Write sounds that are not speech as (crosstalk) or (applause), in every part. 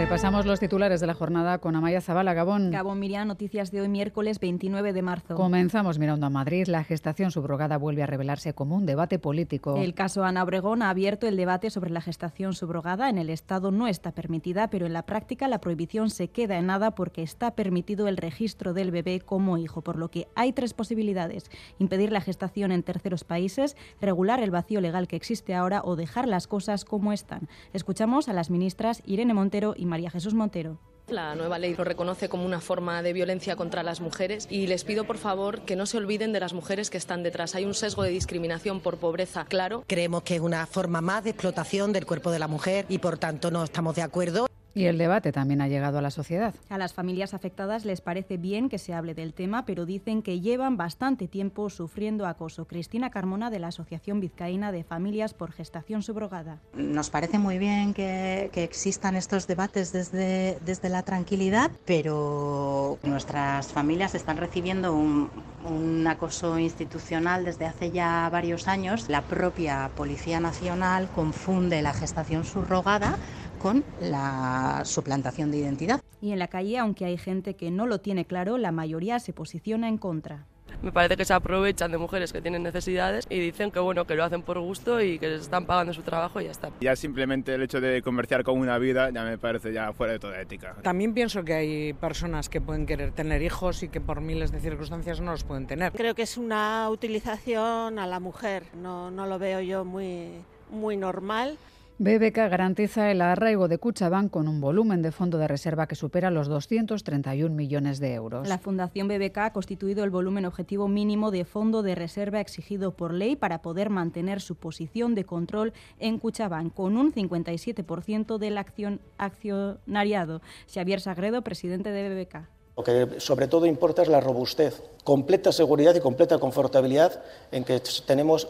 Repasamos los titulares de la jornada con Amaya Zabala, Gabón. Gabón Miriam, noticias de hoy miércoles 29 de marzo. Comenzamos mirando a Madrid. La gestación subrogada vuelve a revelarse como un debate político. El caso Ana Obregón ha abierto el debate sobre la gestación subrogada. En el Estado no está permitida, pero en la práctica la prohibición se queda en nada porque está permitido el registro del bebé como hijo, por lo que hay tres posibilidades. Impedir la gestación en terceros países, regular el vacío legal que existe ahora o dejar las cosas como están. Escuchamos a las ministras Irene Montero y María Jesús Montero. La nueva ley lo reconoce como una forma de violencia contra las mujeres y les pido por favor que no se olviden de las mujeres que están detrás. Hay un sesgo de discriminación por pobreza, claro. Creemos que es una forma más de explotación del cuerpo de la mujer y por tanto no estamos de acuerdo. Y el debate también ha llegado a la sociedad. A las familias afectadas les parece bien que se hable del tema, pero dicen que llevan bastante tiempo sufriendo acoso. Cristina Carmona, de la Asociación Vizcaína de Familias por Gestación Subrogada. Nos parece muy bien que, que existan estos debates desde, desde la tranquilidad, pero nuestras familias están recibiendo un, un acoso institucional desde hace ya varios años. La propia Policía Nacional confunde la gestación subrogada con la suplantación de identidad. Y en la calle, aunque hay gente que no lo tiene claro, la mayoría se posiciona en contra. Me parece que se aprovechan de mujeres que tienen necesidades y dicen que bueno que lo hacen por gusto y que les están pagando su trabajo y ya está. Ya simplemente el hecho de comerciar con una vida ya me parece ya fuera de toda ética. También pienso que hay personas que pueden querer tener hijos y que por miles de circunstancias no los pueden tener. Creo que es una utilización a la mujer, no, no lo veo yo muy, muy normal. BBK garantiza el arraigo de Cuchabán con un volumen de fondo de reserva que supera los 231 millones de euros. La Fundación BBK ha constituido el volumen objetivo mínimo de fondo de reserva exigido por ley para poder mantener su posición de control en Cuchabán, con un 57% del accion accionariado. Xavier Sagredo, presidente de BBK. Lo que sobre todo importa es la robustez, completa seguridad y completa confortabilidad en que tenemos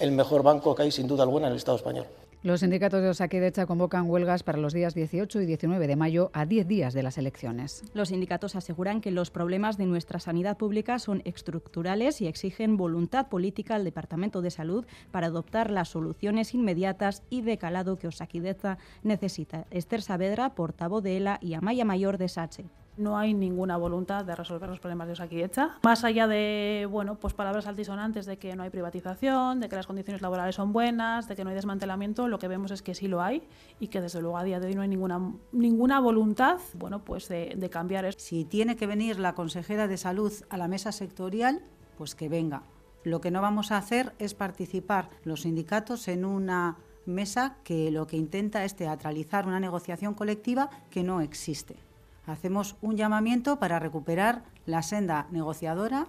el mejor banco que hay sin duda alguna en el Estado español. Los sindicatos de Osakidecha convocan huelgas para los días 18 y 19 de mayo a 10 días de las elecciones. Los sindicatos aseguran que los problemas de nuestra sanidad pública son estructurales y exigen voluntad política al Departamento de Salud para adoptar las soluciones inmediatas y de calado que Osakidecha necesita. Esther Saavedra, portavoz de ELA, y Amaya Mayor de SACHE no hay ninguna voluntad de resolver los problemas de Osakidecha. Más allá de, bueno, pues palabras altisonantes de que no hay privatización, de que las condiciones laborales son buenas, de que no hay desmantelamiento, lo que vemos es que sí lo hay y que desde luego a día de hoy no hay ninguna, ninguna voluntad, bueno, pues de, de cambiar eso. Si tiene que venir la consejera de salud a la mesa sectorial, pues que venga. Lo que no vamos a hacer es participar los sindicatos en una mesa que lo que intenta es teatralizar una negociación colectiva que no existe hacemos un llamamiento para recuperar la senda negociadora.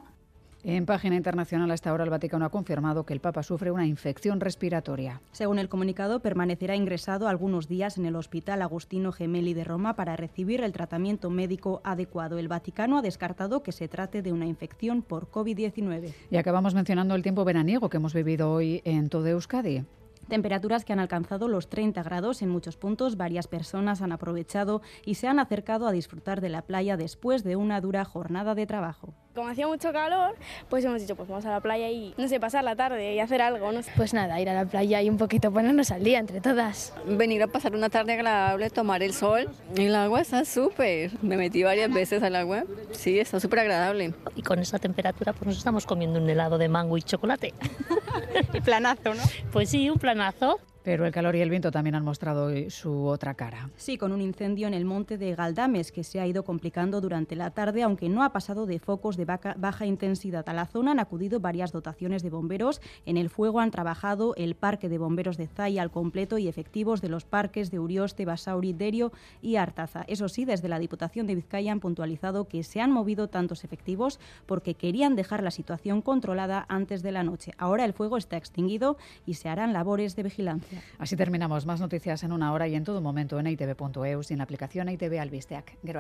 En página internacional, hasta ahora el Vaticano ha confirmado que el Papa sufre una infección respiratoria. Según el comunicado, permanecerá ingresado algunos días en el Hospital Agustino Gemelli de Roma para recibir el tratamiento médico adecuado. El Vaticano ha descartado que se trate de una infección por COVID-19. Y acabamos mencionando el tiempo veraniego que hemos vivido hoy en todo Euskadi. Temperaturas que han alcanzado los 30 grados en muchos puntos. Varias personas han aprovechado y se han acercado a disfrutar de la playa después de una dura jornada de trabajo. Como hacía mucho calor, pues hemos dicho, pues vamos a la playa y, no sé, pasar la tarde y hacer algo, ¿no? Pues nada, ir a la playa y un poquito ponernos al día entre todas. Venir a pasar una tarde agradable, tomar el sol. El agua está súper. Me metí varias veces al agua. Sí, está súper agradable. Y con esta temperatura, pues nos estamos comiendo un helado de mango y chocolate. y (laughs) planazo, ¿no? Pues sí, un planazo. Pero el calor y el viento también han mostrado su otra cara. Sí, con un incendio en el monte de Galdames que se ha ido complicando durante la tarde, aunque no ha pasado de focos de baja, baja, intensidad. A la zona han acudido varias dotaciones de bomberos. En el fuego han trabajado el Parque de Bomberos de Zaya al completo y efectivos de los parques de Urioste, Basauri, Derio y Artaza. Eso sí, desde la Diputación de Vizcaya han puntualizado que se han movido tantos efectivos porque querían dejar la situación controlada antes de la noche. Ahora el fuego está extinguido y se harán labores de vigilancia. Así terminamos. Más noticias en una hora y en todo momento en itv.eus y en la aplicación ITV Albisteac. Gero.